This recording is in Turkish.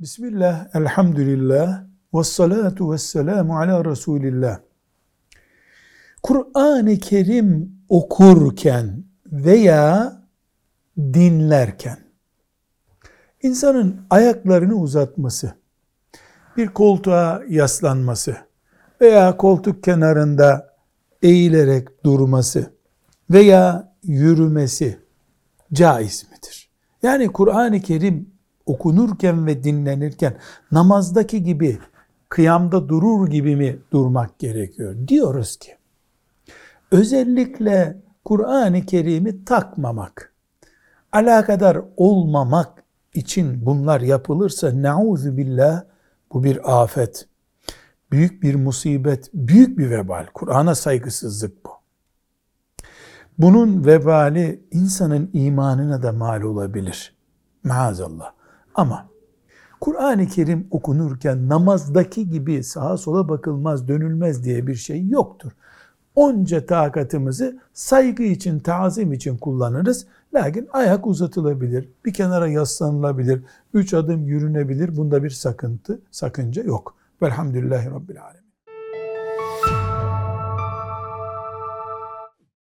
Bismillah, elhamdülillah, ve salatu ve selamu ala Resulillah. Kur'an-ı Kerim okurken veya dinlerken insanın ayaklarını uzatması, bir koltuğa yaslanması veya koltuk kenarında eğilerek durması veya yürümesi caiz midir? Yani Kur'an-ı Kerim okunurken ve dinlenirken namazdaki gibi kıyamda durur gibi mi durmak gerekiyor? Diyoruz ki özellikle Kur'an-ı Kerim'i takmamak, alakadar olmamak için bunlar yapılırsa nauzu billah bu bir afet, büyük bir musibet, büyük bir vebal. Kur'an'a saygısızlık bu. Bunun vebali insanın imanına da mal olabilir. Maazallah. Ama Kur'an-ı Kerim okunurken namazdaki gibi sağa sola bakılmaz, dönülmez diye bir şey yoktur. Onca takatımızı saygı için, tazim için kullanırız. Lakin ayak uzatılabilir, bir kenara yaslanılabilir, üç adım yürünebilir. Bunda bir sakıntı, sakınca yok. Velhamdülillahi Rabbil Alemin.